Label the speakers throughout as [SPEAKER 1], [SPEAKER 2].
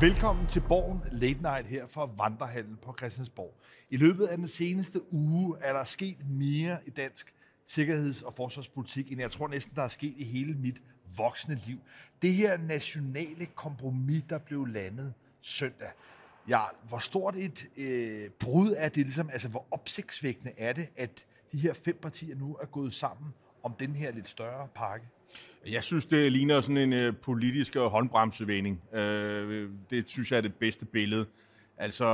[SPEAKER 1] Velkommen til Borgen Late Night her fra Vandrehallen på Christiansborg. I løbet af den seneste uge er der sket mere i dansk sikkerheds- og forsvarspolitik, end jeg tror næsten, der er sket i hele mit voksne liv. Det her nationale kompromis, der blev landet søndag. Ja, hvor stort et øh, brud er det ligesom, altså hvor opsigtsvækkende er det, at de her fem partier nu er gået sammen om den her lidt større pakke?
[SPEAKER 2] Jeg synes, det ligner sådan en øh, politisk øh, håndbremsevending. Øh, det synes jeg er det bedste billede. Altså,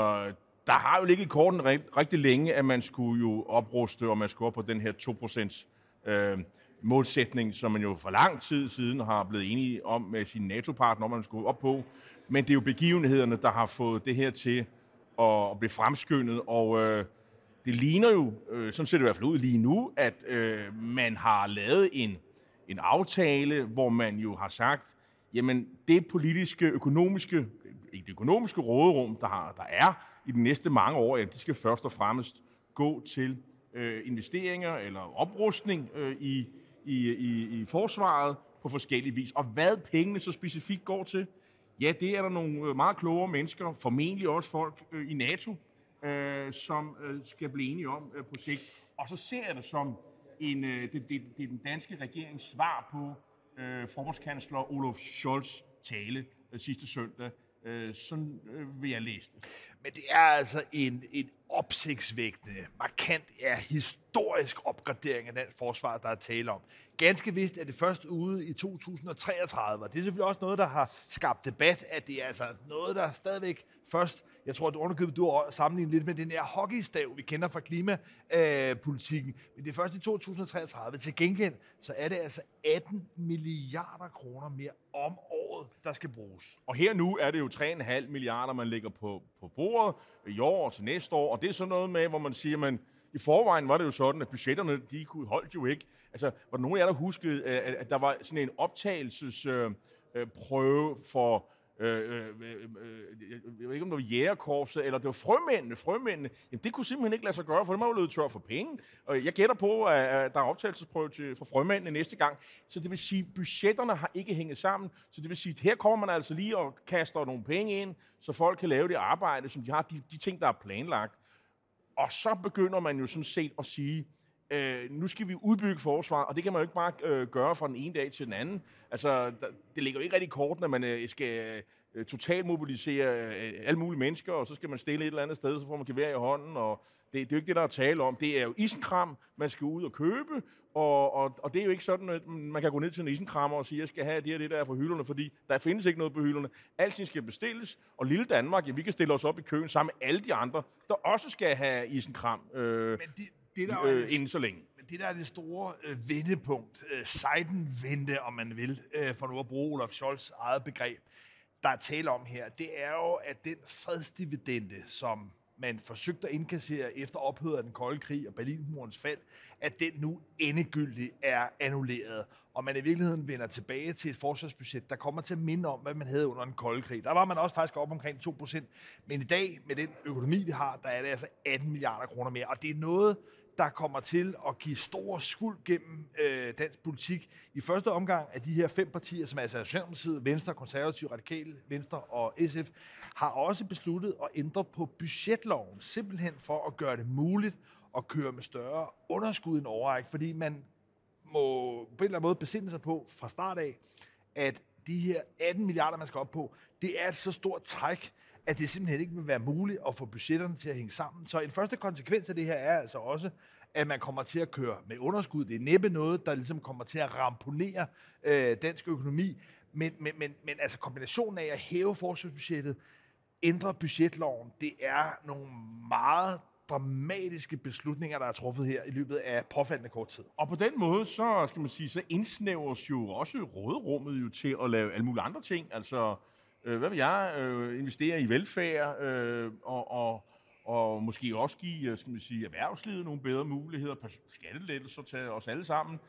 [SPEAKER 2] der har jo ligget i korten rigt, rigtig længe, at man skulle jo opruste, og man skulle op på den her 2% øh, målsætning, som man jo for lang tid siden har blevet enige om med sine NATO-partner, om man skulle op på. Men det er jo begivenhederne, der har fået det her til at, at blive fremskyndet, og øh, det ligner jo, øh, sådan ser det i hvert fald ud lige nu, at øh, man har lavet en en aftale, hvor man jo har sagt, jamen det politiske, økonomiske, ikke det økonomiske råderum, der, har, der er i de næste mange år, ja, de skal først og fremmest gå til øh, investeringer eller oprustning øh, i, i, i, i forsvaret på forskellige vis. Og hvad pengene så specifikt går til, ja, det er der nogle øh, meget klogere mennesker, formentlig også folk øh, i NATO, øh, som øh, skal blive enige om øh, på sigt. Og så ser jeg det som en, øh, det, det, det er den danske regerings svar på øh, forbundskansler Olof Scholz tale øh, sidste søndag. Øh, sådan øh, vil jeg læse det.
[SPEAKER 1] Men det er altså en, en opsigtsvægtende, markant, ja, historisk opgradering af den forsvar, der er tale om. Ganske vist er det først ude i 2033, og det er selvfølgelig også noget, der har skabt debat, at det er altså noget, der stadigvæk først, jeg tror, at underkøbet, du har sammenlignet lidt med den her hockeystav, vi kender fra klimapolitikken, men det er først i 2033. Til gengæld, så er det altså 18 milliarder kroner mere om året, der skal bruges.
[SPEAKER 2] Og her nu er det jo 3,5 milliarder, man lægger på, på bordet i år og til næste år, og det er sådan noget med, hvor man siger, man i forvejen var det jo sådan, at budgetterne, de kunne holdt jo ikke. Altså, var der nogen af jer, der huskede, øh, at, at der var sådan en optagelsesprøve øh, øh, prøve for Øh, øh, øh, øh, jeg ved ikke, om det var jægerkorpset, eller det var frømændene, frømændene. Jamen, det kunne simpelthen ikke lade sig gøre, for det var jo løbet tør for penge. Og jeg gætter på, at der er optagelsesprøve til, for frømændene næste gang. Så det vil sige, at budgetterne har ikke hængt sammen. Så det vil sige, at her kommer man altså lige og kaster nogle penge ind, så folk kan lave det arbejde, som de har, de, de ting, der er planlagt. Og så begynder man jo sådan set at sige, øh, nu skal vi udbygge forsvaret, og det kan man jo ikke bare øh, gøre fra den ene dag til den anden. Altså, der, det ligger jo ikke rigtig i kortene, at man øh, skal øh, totalt mobilisere øh, alle mulige mennesker, og så skal man stille et eller andet sted, så får man gevær i hånden, og det, det er jo ikke det, der er tale om. Det er jo isenkram, man skal ud og købe, og, og, og det er jo ikke sådan, at man kan gå ned til en isenkrammer og sige, jeg skal have det her, det der fra hylderne, fordi der findes ikke noget på hylderne. Alting skal bestilles, og lille Danmark, ja, vi kan stille os op i køen sammen med alle de andre, der også skal have isenkram. Øh, Men de det, der øh, inden så længe.
[SPEAKER 1] Det, der er det store øh, vendepunkt, øh, Seidenvente, om man vil, øh, for nu at bruge Olaf Scholz eget begreb, der er tale om her, det er jo, at den fredsdividende, som man forsøgte at indkassere efter ophøret af den kolde krig og Berlinmurens fald, at den nu endegyldigt er annulleret, og man i virkeligheden vender tilbage til et forsvarsbudget, der kommer til at minde om, hvad man havde under den kolde krig. Der var man også faktisk op omkring 2%, men i dag, med den økonomi, vi har, der er det altså 18 milliarder kroner mere, og det er noget, der kommer til at give stor skuld gennem øh, dansk politik. I første omgang af de her fem partier, som er altså Socialdemokratiet, Venstre, Konservative, Radikale, Venstre og SF, har også besluttet at ændre på budgetloven, simpelthen for at gøre det muligt at køre med større underskud end overræk, fordi man må på en eller anden måde besinde sig på fra start af, at de her 18 milliarder, man skal op på, det er et så stort træk, at det simpelthen ikke vil være muligt at få budgetterne til at hænge sammen. Så en første konsekvens af det her er altså også, at man kommer til at køre med underskud. Det er næppe noget, der ligesom kommer til at ramponere øh, dansk økonomi. Men, men, men, men altså kombinationen af at hæve forsvarsbudgettet, ændre budgetloven, det er nogle meget dramatiske beslutninger, der er truffet her i løbet af påfaldende kort tid.
[SPEAKER 2] Og på den måde, så skal man sige, så indsnævres jo også råderummet jo til at lave alle mulige andre ting. Altså, øh, hvad vil jeg, øh, investere i velfærd, øh, og, og, og måske også give, øh, skal man sige, erhvervslivet nogle bedre muligheder, skattelettelser til os alle sammen.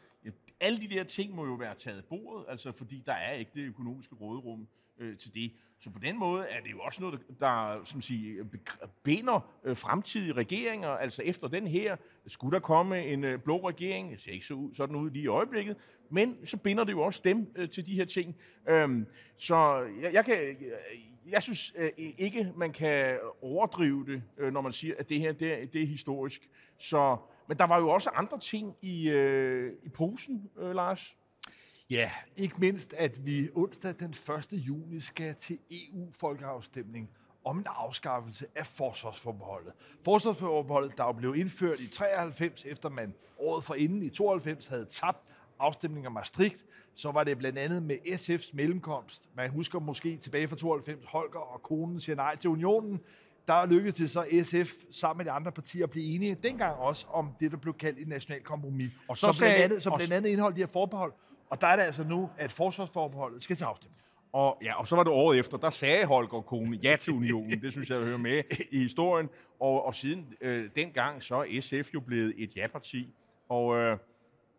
[SPEAKER 2] Alle de der ting må jo være taget af bordet, altså fordi der er ikke det økonomiske råderum øh, til det. Så på den måde er det jo også noget, der, som siger, binder øh, fremtidige regeringer. Altså efter den her, skulle der komme en øh, blå regering, det ser ikke så ud, sådan ud lige i øjeblikket, men så binder det jo også dem øh, til de her ting. Øhm, så jeg, jeg, kan, jeg synes øh, ikke, man kan overdrive det, øh, når man siger, at det her det det er historisk. Så, men der var jo også andre ting i, øh, i posen, øh, Lars.
[SPEAKER 1] Ja, ikke mindst, at vi onsdag den 1. juni skal til EU-folkeafstemning om en afskaffelse af forsvarsforbeholdet. Forsvarsforbeholdet, der jo blev indført i 93, efter man året forinden i 92 havde tabt afstemningen om Maastricht, så var det blandt andet med SF's mellemkomst. Man husker måske tilbage fra 92, Holger og konen siger nej til unionen. Der lykkedes det så SF sammen med de andre partier at blive enige dengang også om det, der blev kaldt et nationalt kompromis. Og så, så blandt andet, så blandt andet indeholdt de her forbehold. Og der er det altså nu, at forsvarsforbeholdet skal til afstemning.
[SPEAKER 2] Og, ja, og så var det året efter, der sagde Holger Kone ja til unionen. Det synes jeg hører med i historien. Og, og siden øh, dengang, så er SF jo blevet et ja-parti. Og, øh,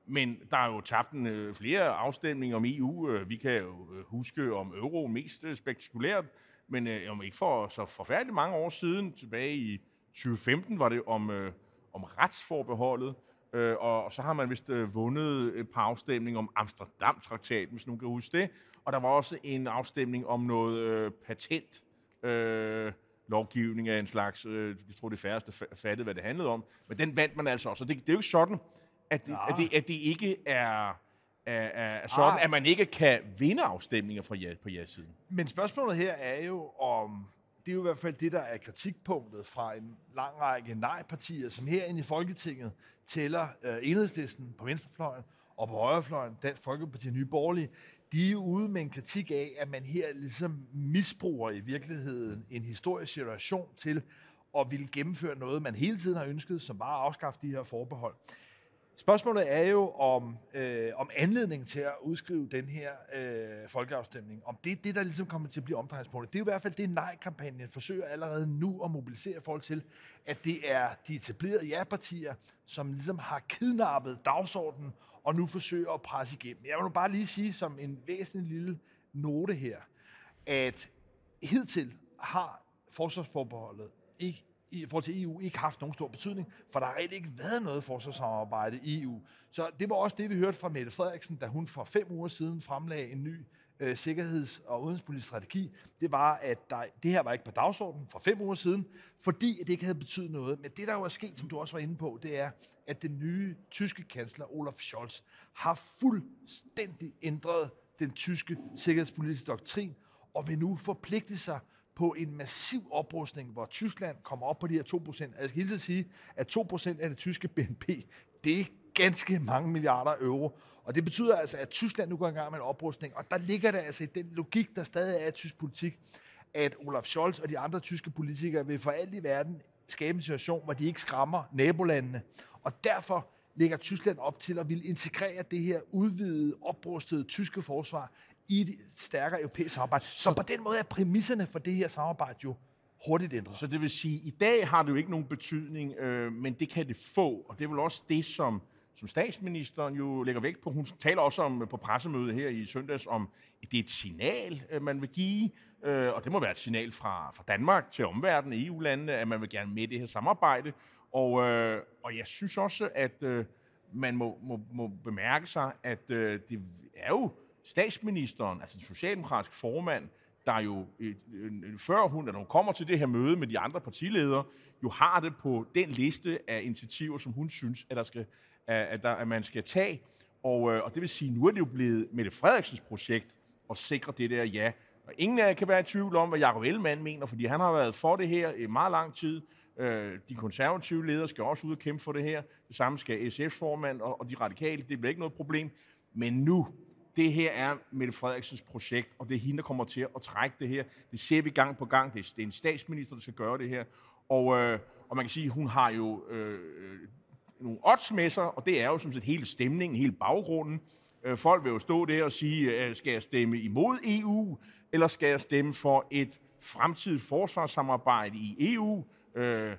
[SPEAKER 2] men der er jo tabt en, øh, flere afstemninger om EU. Øh, vi kan jo øh, huske om euro mest øh, spektakulært, men øh, om ikke for så forfærdeligt mange år siden, tilbage i 2015, var det om, øh, om retsforbeholdet. Øh, og, og så har man vist øh, vundet et par afstemninger om Amsterdam-traktaten, hvis nogen kan huske det. Og der var også en afstemning om noget øh, patent. Øh, lovgivning af en slags, øh, jeg tror det færreste fattede, hvad det handlede om, men den vandt man altså også. Og det, det er jo ikke sådan, at det, ja. at det, at det ikke er, er, er sådan, ah. at man ikke kan vinde afstemninger fra ja, på ja-siden.
[SPEAKER 1] Men spørgsmålet her er jo, om det er jo i hvert fald det, der er kritikpunktet fra en lang række nej-partier, som herinde i Folketinget tæller øh, enhedslisten på venstrefløjen og på højrefløjen, Dansk Folkeparti og Nye Borgerlige, de er ude med en kritik af, at man her ligesom misbruger i virkeligheden en historisk situation til at ville gennemføre noget, man hele tiden har ønsket, som bare at afskaffe de her forbehold. Spørgsmålet er jo om, øh, om anledningen til at udskrive den her øh, folkeafstemning, om det er det, der ligesom kommer til at blive omdrejningspunktet. Det er jo i hvert fald det, nej-kampagnen forsøger allerede nu at mobilisere folk til, at det er de etablerede ja-partier, som ligesom har kidnappet dagsordenen og nu forsøger at presse igennem. Jeg vil nu bare lige sige som en væsentlig lille note her, at hidtil har forsvarsforbeholdet ikke i forhold til EU ikke haft nogen stor betydning, for der har rigtig ikke været noget forsvarssamarbejde i EU. Så det var også det, vi hørte fra Mette Frederiksen, da hun for fem uger siden fremlagde en ny øh, sikkerheds- og udenrigspolitisk strategi. Det var, at der, det her var ikke på dagsordenen for fem uger siden, fordi det ikke havde betydet noget. Men det, der jo er sket, som du også var inde på, det er, at den nye tyske kansler, Olaf Scholz, har fuldstændig ændret den tyske sikkerhedspolitiske doktrin, og vil nu forpligte sig på en massiv oprustning, hvor Tyskland kommer op på de her 2%. Jeg skal hele sige, at 2% af det tyske BNP, det er ganske mange milliarder euro. Og det betyder altså, at Tyskland nu går i gang med en oprustning. Og der ligger der altså i den logik, der stadig er i tysk politik, at Olaf Scholz og de andre tyske politikere vil for alt i verden skabe en situation, hvor de ikke skræmmer nabolandene. Og derfor lægger Tyskland op til at ville integrere det her udvidede, oprustede tyske forsvar i et stærkere europæisk samarbejde. Så, så på den måde er præmisserne for det her samarbejde jo hurtigt ændret.
[SPEAKER 2] Så det vil sige, at i dag har det jo ikke nogen betydning, øh, men det kan det få, og det er vel også det, som, som statsministeren jo lægger vægt på. Hun taler også om på pressemødet her i søndags om, at det er et signal, øh, man vil give, øh, og det må være et signal fra, fra Danmark til omverdenen, EU-landene, at man vil gerne med i det her samarbejde. Og, øh, og jeg synes også, at øh, man må, må, må bemærke sig, at øh, det er jo statsministeren, altså den socialdemokratiske formand, der jo, øh, øh, øh, før hun, når hun kommer til det her møde med de andre partiledere, jo har det på den liste af initiativer, som hun synes, at, der skal, at, der, at man skal tage. Og, og det vil sige, nu er det jo blevet Mette Frederiksens projekt at sikre det der ja. Og ingen af jer kan være i tvivl om, hvad Jacob Ellemann mener, fordi han har været for det her i meget lang tid. De konservative ledere skal også ud og kæmpe for det her. Det samme skal SF-formand og de radikale. Det bliver ikke noget problem. Men nu, det her er Mette Frederiksens projekt, og det er hende, der kommer til at trække det her. Det ser vi gang på gang. Det er, en statsminister, der skal gøre det her. Og, øh, og man kan sige, hun har jo øh, øh nogle odds med sig, og det er jo som set hele stemningen, hele baggrunden. Øh, folk vil jo stå der og sige, øh, skal jeg stemme imod EU, eller skal jeg stemme for et fremtidigt forsvarssamarbejde i EU? Øh,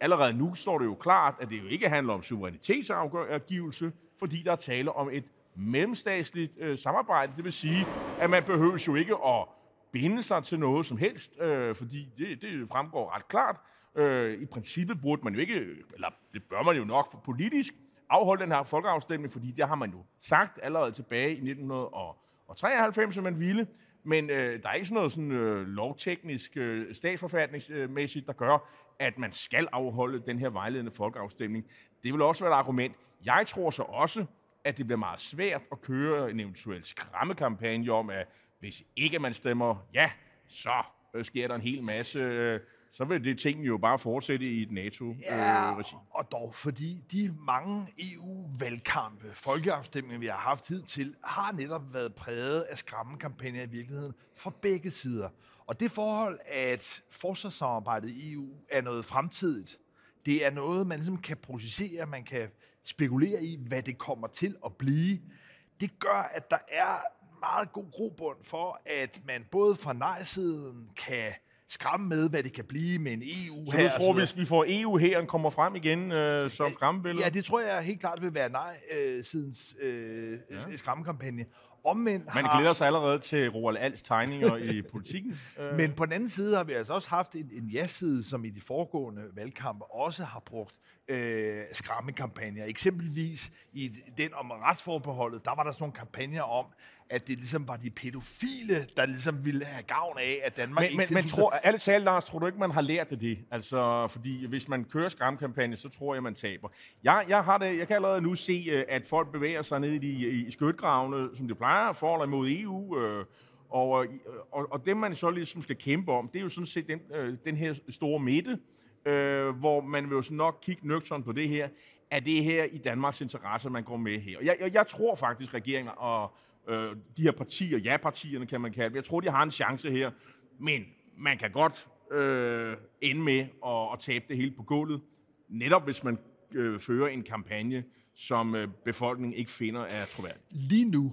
[SPEAKER 2] allerede nu står det jo klart, at det jo ikke handler om suverænitetsafgivelse, fordi der er tale om et mellemstatsligt øh, samarbejde. Det vil sige, at man behøver jo ikke at binde sig til noget som helst, øh, fordi det, det fremgår ret klart. Øh, I princippet burde man jo ikke, eller det bør man jo nok for politisk, afholde den her folkeafstemning, fordi det har man jo sagt allerede tilbage i 1993, at man ville. Men øh, der er ikke sådan noget sådan, øh, lovteknisk, øh, statsforfatningsmæssigt, der gør, at man skal afholde den her vejledende folkeafstemning. Det vil også være et argument. Jeg tror så også, at det bliver meget svært at køre en eventuel skræmmekampagne om, at hvis ikke man stemmer ja, så øh, sker der en hel masse... Øh, så vil det ting jo bare fortsætte i et NATO-regi.
[SPEAKER 1] Ja, og dog, fordi de mange EU-valgkampe, folkeafstemninger, vi har haft hidtil, har netop været præget af skræmmekampagner i virkeligheden fra begge sider. Og det forhold, at forsvarssamarbejdet i EU er noget fremtidigt, det er noget, man ligesom kan processere, man kan spekulere i, hvad det kommer til at blive. Det gør, at der er meget god grobund for, at man både fra nej-siden kan skræmme med, hvad det kan blive med en EU
[SPEAKER 2] Så du tror, hvis vi får EU her, kommer frem igen øh, som skræmmebillede?
[SPEAKER 1] Ja, det tror jeg helt klart vil være nej-sidens øh, ja. skræmmekampagne. Omvendt
[SPEAKER 2] Man
[SPEAKER 1] har,
[SPEAKER 2] glæder sig allerede til Roald Alts tegninger i politikken. Øh,
[SPEAKER 1] men på den anden side har vi altså også haft en, en ja-side, som i de foregående valgkampe også har brugt øh, skræmmekampagner. Eksempelvis i den om retsforbeholdet, der var der sådan nogle kampagner om, at det ligesom var de pædofile, der ligesom ville have gavn af, at Danmark
[SPEAKER 2] men,
[SPEAKER 1] ikke
[SPEAKER 2] men, men tror, ærligt talt, Lars, tror du ikke, man har lært af det? Altså, fordi hvis man kører skræmkampagne, så tror jeg, man taber. Jeg, jeg, har det, jeg kan allerede nu se, øh, at folk bevæger sig ned i, de, i skytgravene, som det plejer, for eller imod EU. Øh, og, og, og det, man så ligesom skal kæmpe om, det er jo sådan set den, øh, den her store midte, øh, hvor man vil jo nok kigge nøgtern på det her. Er det her i Danmarks interesse, man går med her? Jeg, jeg, jeg tror faktisk, regeringen og øh, de her partier, ja-partierne kan man kalde dem, jeg tror, de har en chance her. Men man kan godt øh, ende med at, at tabe det hele på gulvet, netop hvis man øh, fører en kampagne, som øh, befolkningen ikke finder er troværdig.
[SPEAKER 1] lige nu,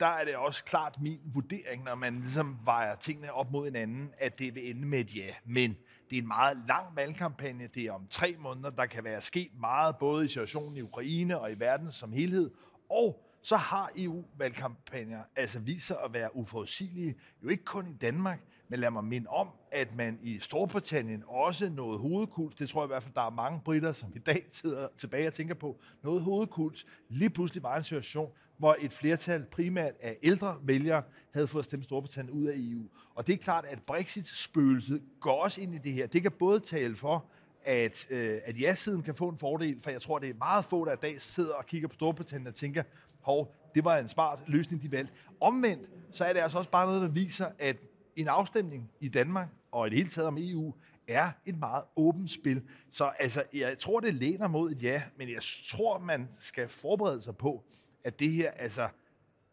[SPEAKER 1] der er det også klart min vurdering, når man ligesom vejer tingene op mod hinanden, at det vil ende med et ja. Men det er en meget lang valgkampagne. Det er om tre måneder. Der kan være sket meget, både i situationen i Ukraine og i verden som helhed. Og så har EU-valgkampagner altså vist sig at være uforudsigelige. Jo ikke kun i Danmark, men lad mig minde om, at man i Storbritannien også nåede hovedkuls. Det tror jeg i hvert fald, der er mange britter, som i dag sidder tilbage og tænker på. Noget hovedkuls. Lige pludselig var en situation, hvor et flertal primært af ældre vælgere havde fået stemt Storbritannien ud af EU. Og det er klart, at Brexit-spøgelset går også ind i det her. Det kan både tale for, at, øh, at ja-siden kan få en fordel, for jeg tror, det er meget få, der i dag sidder og kigger på Storbritannien og tænker, hov, det var en smart løsning, de valgte. Omvendt, så er det altså også bare noget, der viser, at en afstemning i Danmark, og i det hele taget om EU, er et meget åbent spil. Så altså, jeg tror, det læner mod et ja, men jeg tror, man skal forberede sig på, at det her altså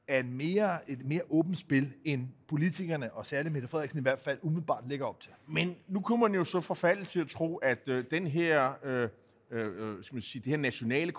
[SPEAKER 1] er en mere, et mere åbent spil, end politikerne, og særligt Mette Frederiksen i hvert fald, umiddelbart lægger op til.
[SPEAKER 2] Men nu kunne man jo så forfalde til at tro, at øh, den her, øh, øh, øh skal man sige, det her nationale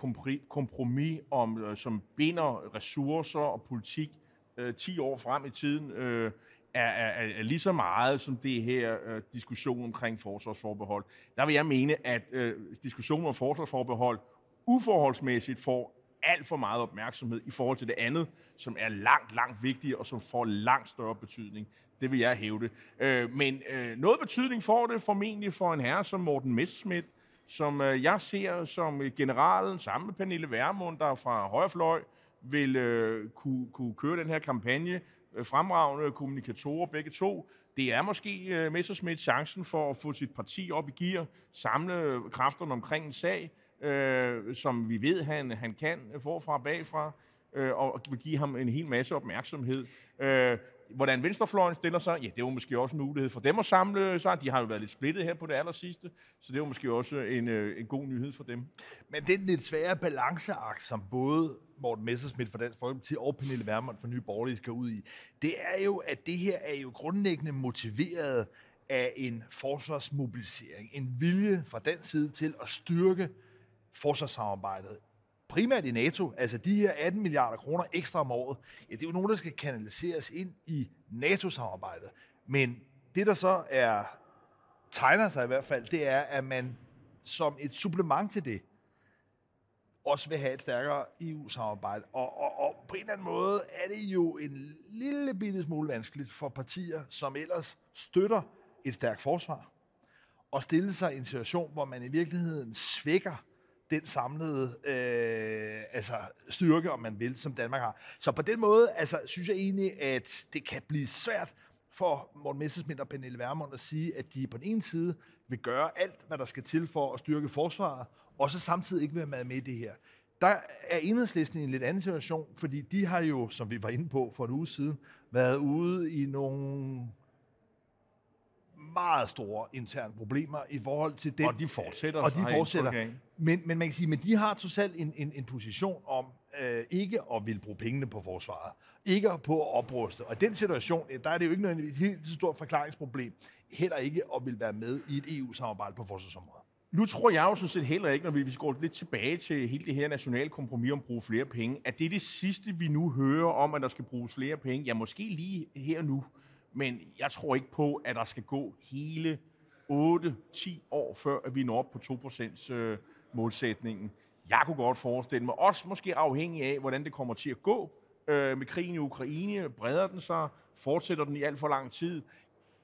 [SPEAKER 2] kompromis, om, øh, som binder ressourcer og politik øh, 10 år frem i tiden, øh, er, er, er lige så meget som det her øh, diskussion omkring forsvarsforbehold. Der vil jeg mene, at øh, diskussionen om forsvarsforbehold uforholdsmæssigt får alt for meget opmærksomhed i forhold til det andet, som er langt, langt vigtigere og som får langt større betydning. Det vil jeg hævde. Øh, men øh, noget betydning får det formentlig for en herre som Morten Messerschmidt, som øh, jeg ser som generalen sammen med Pernille Vermund, der fra højrefløj vil øh, kunne, kunne køre den her kampagne. Øh, fremragende kommunikatorer begge to. Det er måske øh, Messerschmidt chancen for at få sit parti op i gear, samle øh, kræfterne omkring en sag, øh, som vi ved, han, han kan forfra og bagfra, øh, og vil give ham en hel masse opmærksomhed. Øh, hvordan venstrefløjen stiller sig, ja, det var måske også en mulighed for dem at samle sig. De har jo været lidt splittet her på det aller sidste, så det var måske også en, øh, en god nyhed for dem.
[SPEAKER 1] Men den lidt svære balanceakt, som både Morten Messersmith fra Dansk Folkeparti og Pernille Vermund fra Nye Borgerlige skal ud i, det er jo, at det her er jo grundlæggende motiveret af en forsvarsmobilisering. En vilje fra den side til at styrke forsvarssamarbejdet. Primært i NATO, altså de her 18 milliarder kroner ekstra om året, ja, det er jo nogen, der skal kanaliseres ind i NATO-samarbejdet. Men det, der så er tegner sig i hvert fald, det er, at man som et supplement til det, også vil have et stærkere EU-samarbejde. Og, og, og på en eller anden måde er det jo en lille bitte smule vanskeligt for partier, som ellers støtter et stærkt forsvar, og stille sig i en situation, hvor man i virkeligheden svækker den samlede øh, altså styrke, om man vil, som Danmark har. Så på den måde altså, synes jeg egentlig, at det kan blive svært for Morten Messersmith og Pernille Vermund at sige, at de på den ene side vil gøre alt, hvad der skal til for at styrke forsvaret, og så samtidig ikke være med i det her. Der er enhedslisten i en lidt anden situation, fordi de har jo, som vi var inde på for en uge siden, været ude i nogle meget store interne problemer i forhold til den.
[SPEAKER 2] Og de fortsætter.
[SPEAKER 1] Og de fortsætter.
[SPEAKER 2] af.
[SPEAKER 1] Men, men man kan sige, men de har totalt en, en, en position om øh, ikke at ville bruge pengene på forsvaret. Ikke på at opruste. Og i den situation, øh, der er det jo ikke nødvendigvis et helt så stort forklaringsproblem. Heller ikke at ville være med i et EU-samarbejde på forsvarsområdet.
[SPEAKER 2] Nu tror jeg jo sådan set heller ikke, når vi, vi går lidt tilbage til hele det her nationale kompromis om at bruge flere penge, at det er det sidste, vi nu hører om, at der skal bruges flere penge. Ja, måske lige her nu, men jeg tror ikke på, at der skal gå hele 8-10 år, før at vi når op på 2% øh, målsætningen. Jeg kunne godt forestille mig, også måske afhængig af, hvordan det kommer til at gå øh, med krigen i Ukraine. Breder den sig? Fortsætter den i alt for lang tid?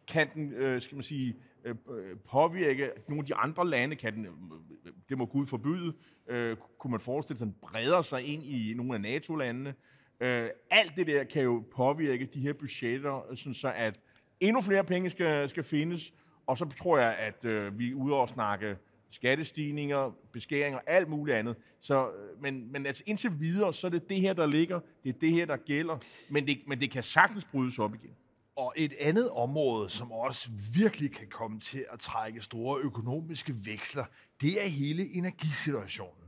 [SPEAKER 2] Kan den, øh, skal man sige, øh, øh påvirke nogle af de andre lande? Kan den, øh, det må Gud forbyde, øh, kunne man forestille sig, at den breder sig ind i nogle af NATO-landene? Øh, Øh, alt det der kan jo påvirke de her budgetter, øh, sådan så at endnu flere penge skal, skal findes, og så tror jeg, at øh, vi er ude at snakke skattestigninger, beskæringer, alt muligt andet. Så, øh, men, men altså indtil videre, så er det det her, der ligger, det er det her, der gælder, men det, men det kan sagtens brydes op igen.
[SPEAKER 1] Og et andet område, som også virkelig kan komme til at trække store økonomiske veksler, det er hele energisituationen.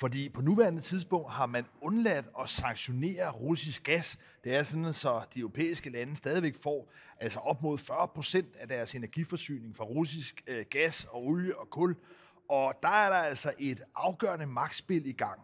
[SPEAKER 1] Fordi på nuværende tidspunkt har man undladt at sanktionere russisk gas. Det er sådan, så de europæiske lande stadigvæk får altså op mod 40 procent af deres energiforsyning fra russisk øh, gas og olie og kul. Og der er der altså et afgørende magtspil i gang.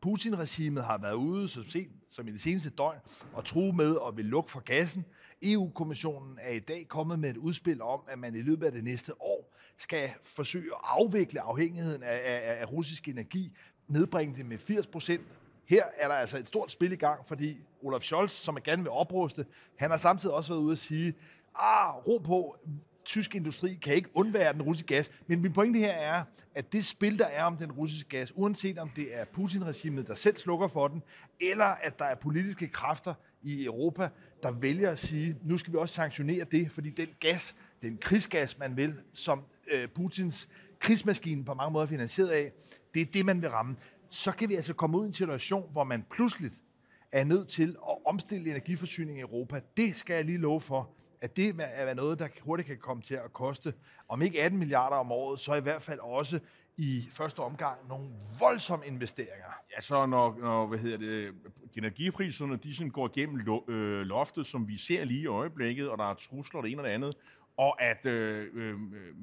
[SPEAKER 1] Putin-regimet har været ude så sent som i det seneste døgn og true med at vil lukke for gassen. EU-kommissionen er i dag kommet med et udspil om, at man i løbet af det næste år skal forsøge at afvikle afhængigheden af, af, af russisk energi, nedbringe det med 80 procent. Her er der altså et stort spil i gang, fordi Olaf Scholz, som er gerne vil opruste, han har samtidig også været ude at sige, ah, ro på, tysk industri kan ikke undvære den russiske gas. Men min pointe her er, at det spil, der er om den russiske gas, uanset om det er Putin-regimet, der selv slukker for den, eller at der er politiske kræfter i Europa, der vælger at sige, nu skal vi også sanktionere det, fordi den gas, den krigsgas, man vil, som øh, Putins krigsmaskinen på mange måder er finansieret af, det er det, man vil ramme. Så kan vi altså komme ud i en situation, hvor man pludselig er nødt til at omstille energiforsyningen i Europa. Det skal jeg lige love for, at det er noget, der hurtigt kan komme til at koste, om ikke 18 milliarder om året, så i hvert fald også i første omgang nogle voldsomme investeringer.
[SPEAKER 2] Ja, så når, når hvad hedder det, energipriserne de sådan går gennem lo, øh, loftet, som vi ser lige i øjeblikket, og der er trusler det ene og det andet, og at øh, øh,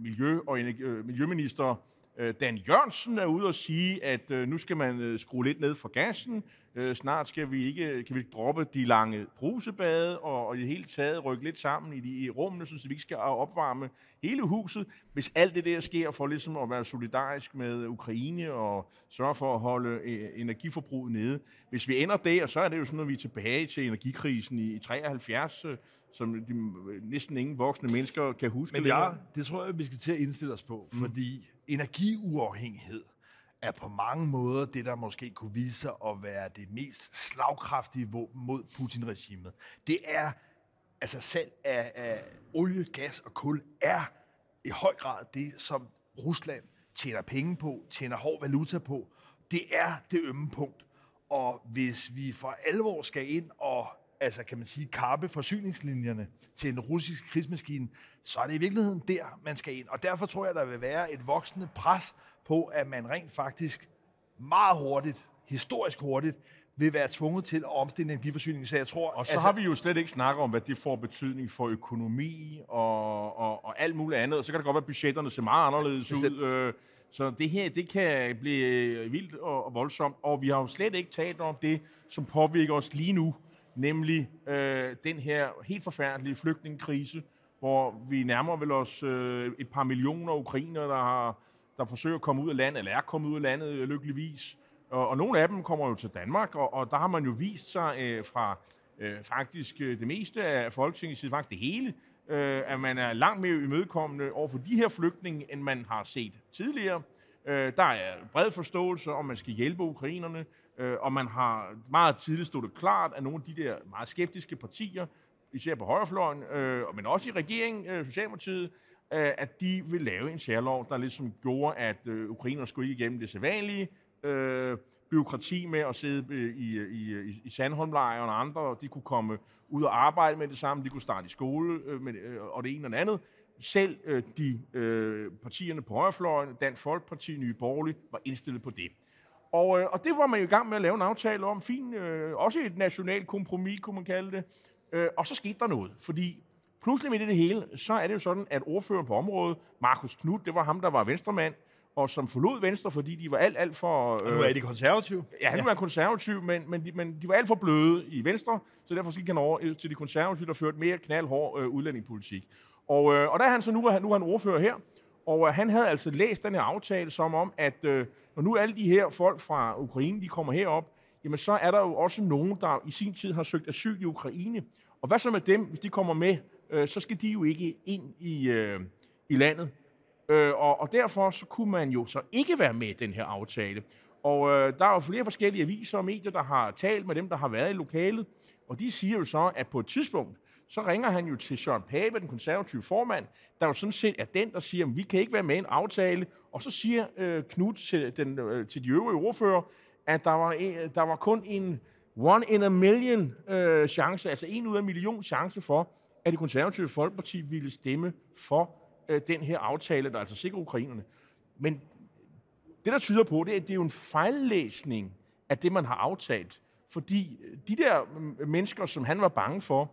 [SPEAKER 2] miljø- og energi, øh, miljøminister øh, Dan Jørgensen er ude og sige, at øh, nu skal man øh, skrue lidt ned for gassen. Øh, snart skal vi ikke, kan vi droppe de lange brusebade og, og i det hele taget rykke lidt sammen i, de, i rummene, så vi ikke skal opvarme hele huset. Hvis alt det der sker for ligesom at være solidarisk med Ukraine og sørge for at holde øh, energiforbruget nede. Hvis vi ender der, så er det jo sådan, at vi er tilbage til energikrisen i, i 73, øh, som de, næsten ingen voksne mennesker kan huske.
[SPEAKER 1] Men ja, det tror jeg, vi skal til at indstille os på, mm. fordi energiuafhængighed er på mange måder det, der måske kunne vise sig at være det mest slagkraftige våben mod Putin-regimet. Det er, altså salg af, af olie, gas og kul er i høj grad det, som Rusland tjener penge på, tjener hård valuta på. Det er det ømme punkt. Og hvis vi for alvor skal ind og altså kan man sige, kappe forsyningslinjerne til en russisk krigsmaskine, så er det i virkeligheden der, man skal ind. Og derfor tror jeg, der vil være et voksende pres på, at man rent faktisk meget hurtigt, historisk hurtigt, vil være tvunget til at omstille energiforsyningen. Så jeg tror,
[SPEAKER 2] Og så altså, har vi jo slet ikke snakket om, hvad det får betydning for økonomi og, og, og alt muligt andet. Og så kan det godt være, at budgetterne ser meget anderledes
[SPEAKER 1] Bestemt.
[SPEAKER 2] ud. Øh, så det her, det kan blive vildt og, voldsomt. Og vi har jo slet ikke talt om det, som påvirker os lige nu, nemlig øh, den her helt forfærdelige flygtningekrise, hvor vi nærmer vel os øh, et par millioner ukrainere, der har der forsøger at komme ud af landet, eller er kommet ud af landet øh, lykkeligvis. Og, og nogle af dem kommer jo til Danmark, og, og der har man jo vist sig øh, fra øh, faktisk øh, det meste af Folketingets side, faktisk det hele, øh, at man er langt mere imødekommende over for de her flygtninge, end man har set tidligere. Øh, der er bred forståelse om, man skal hjælpe ukrainerne, øh, og man har meget tidligt stået klart, at nogle af de der meget skeptiske partier, især på højrefløjen, øh, men også i regeringen, øh, Socialdemokratiet, øh, at de vil lave en særlov, der ligesom gjorde, at øh, ukrainerne skulle ikke igennem det sædvanlige øh, byråkrati med at sidde øh, i, øh, i, øh, i, i Sandholmlejren og andre, de kunne komme ud og arbejde med det samme, de kunne starte i skole øh, med, øh, og det ene og det andet. Selv øh, de øh, partierne på højrefløjen, Dansk Folkeparti, Nye Borgerlige, var indstillet på det. Og, øh, og det var man jo i gang med at lave en aftale om. Fin, øh, også et nationalt kompromis, kunne man kalde det. Øh, og så skete der noget, fordi pludselig med det hele, så er det jo sådan, at ordføreren på området, Markus Knud, det var ham, der var venstremand, og som forlod Venstre, fordi de var alt, alt for...
[SPEAKER 1] Øh, nu er de konservative.
[SPEAKER 2] Ja, han ja. var konservativ, men, men, de, men de var alt for bløde i Venstre, så derfor gik han over til de konservative, der førte mere knaldhård øh, udlændingepolitik. Og, øh, og der er han så nu, nu er han ordfører her, og øh, han havde altså læst den her aftale som om, at øh, når nu alle de her folk fra Ukraine, de kommer herop, jamen så er der jo også nogen, der i sin tid har søgt asyl i Ukraine. Og hvad så med dem, hvis de kommer med? Øh, så skal de jo ikke ind i, øh, i landet. Øh, og, og derfor så kunne man jo så ikke være med i den her aftale. Og øh, der er jo flere forskellige aviser og medier, der har talt med dem, der har været i lokalet. Og de siger jo så, at på et tidspunkt, så ringer han jo til Søren Pape, den konservative formand, der jo sådan set er den, der siger, at vi kan ikke være med i en aftale. Og så siger øh, Knud til, den, øh, til de øvrige ordfører, at der var, en, der var kun en one in a million øh, chance, altså en ud af en million chance for, at det konservative folkeparti ville stemme for øh, den her aftale, der altså sikrer ukrainerne. Men det, der tyder på, det er, at det er jo en fejllæsning af det, man har aftalt. Fordi øh, de der øh, mennesker, som han var bange for,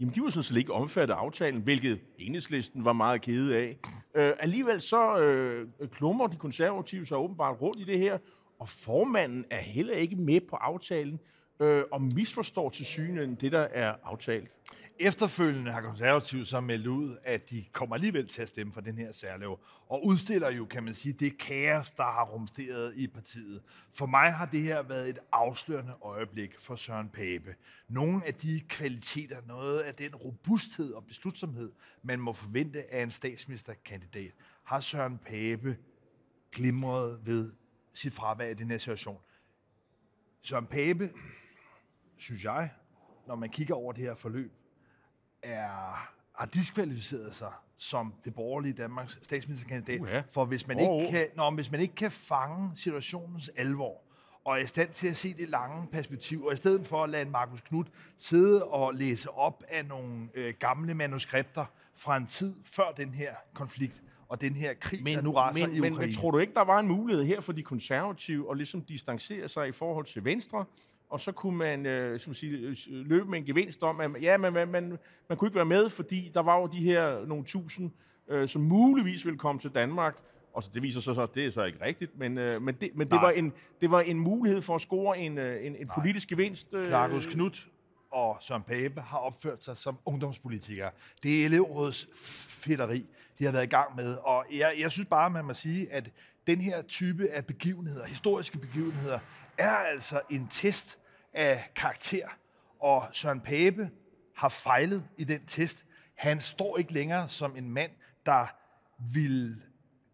[SPEAKER 2] jamen de var sådan set ikke omfattet af aftalen, hvilket enhedslisten var meget kede af. Øh, alligevel så øh, klummer de konservative sig åbenbart rundt i det her, og formanden er heller ikke med på aftalen, øh, og misforstår til synen det, der er aftalt.
[SPEAKER 1] Efterfølgende har konservative så meldt ud, at de kommer alligevel til at stemme for den her særlov, og udstiller jo, kan man sige, det kaos, der har rumsteret i partiet. For mig har det her været et afslørende øjeblik for Søren Pape. Nogle af de kvaliteter, noget af den robusthed og beslutsomhed, man må forvente af en statsministerkandidat, har Søren Pape glimret ved sit fravær i den her situation. Søren Pape, synes jeg, når man kigger over det her forløb, er, har diskvalificeret sig som det borgerlige Danmarks statsministerkandidat. Uh-huh. For hvis man, oh. ikke kan, når, hvis man ikke kan fange situationens alvor, og er i stand til at se det lange perspektiv, og i stedet for at lade Markus Knud sidde og læse op af nogle øh, gamle manuskripter fra en tid før den her konflikt, og den her krig, men, der nu raser
[SPEAKER 2] men,
[SPEAKER 1] i Ukraine.
[SPEAKER 2] Men, men tror du ikke, der var en mulighed her for de konservative at ligesom distancere sig i forhold til Venstre, og så kunne man øh, som sige, øh, løbe med en gevinst om, at ja, man, man, man, man kunne ikke være med, fordi der var jo de her nogle tusind, øh, som muligvis ville komme til Danmark, og så, det viser sig så, at det er så ikke rigtigt, men, øh, men, det, men det, var en, det var en mulighed for at score en, øh, en, en politisk gevinst.
[SPEAKER 1] Øh, Clarkus Knut og Søren Pape har opført sig som ungdomspolitikere. Det er elevrådets fætteri, de har været i gang med, og jeg, jeg synes bare, man må sige, at den her type af begivenheder, historiske begivenheder, er altså en test af karakter, og Søren Pape har fejlet i den test. Han står ikke længere som en mand, der vil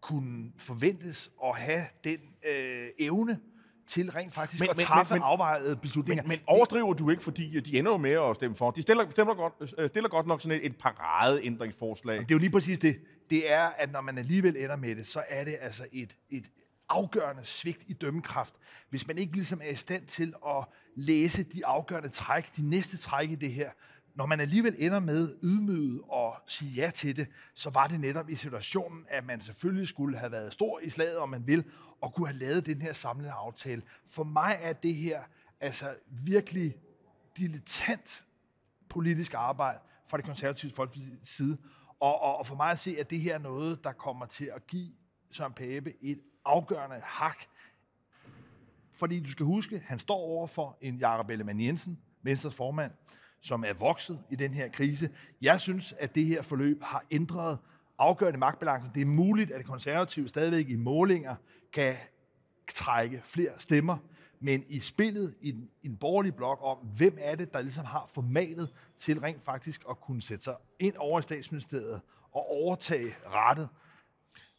[SPEAKER 1] kunne forventes at have den øh, evne til rent faktisk men, at træffe men, afvejede beslutninger.
[SPEAKER 2] Men, men overdriver du ikke, fordi de ender jo med at stemme for? De stiller, stiller, godt, øh, stiller godt nok sådan et, et parade-ændringsforslag.
[SPEAKER 1] Det er jo lige præcis det. Det er, at når man alligevel ender med det, så er det altså et, et afgørende svigt i dømmekraft, hvis man ikke ligesom er i stand til at læse de afgørende træk, de næste træk i det her. Når man alligevel ender med ydmyget og sige ja til det, så var det netop i situationen, at man selvfølgelig skulle have været stor i slaget, om man vil, og kunne have lavet den her samlede aftale. For mig er det her altså virkelig dilettant politisk arbejde fra det konservative folks side. Og, og, og for mig at se, at det her er noget, der kommer til at give Søren Pape et afgørende hak. Fordi du skal huske, han står over for en Jakob Ellemann Jensen, Venstres formand, som er vokset i den her krise. Jeg synes, at det her forløb har ændret afgørende magtbalancen. Det er muligt, at det konservative stadigvæk i målinger kan trække flere stemmer, men i spillet i en, en borgerlig blok om, hvem er det, der ligesom har formatet til rent faktisk at kunne sætte sig ind over i statsministeriet og overtage rettet,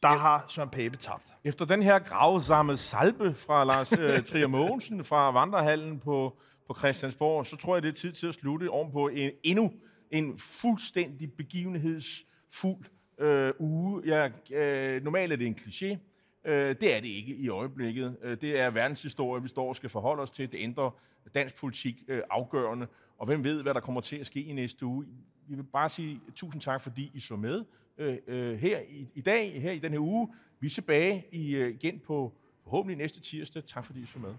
[SPEAKER 1] der har Søren Pape tabt.
[SPEAKER 2] Efter den her gravsamme salbe fra Lars øh, Trier Mogensen fra Vandrehallen på, på Christiansborg, så tror jeg, det er tid til at slutte om på en, endnu en fuldstændig begivenhedsfuld øh, uge. Ja, øh, normalt er det en kliché. Øh, det er det ikke i øjeblikket. Øh, det er verdenshistorie, vi står og skal forholde os til. Det ændrer dansk politik øh, afgørende. Og hvem ved, hvad der kommer til at ske i næste uge. Vi vil bare sige tusind tak, fordi I så med øh, øh, her i, i dag, her i den her uge. Vi er tilbage i, øh, igen på forhåbentlig næste tirsdag. Tak fordi I så med.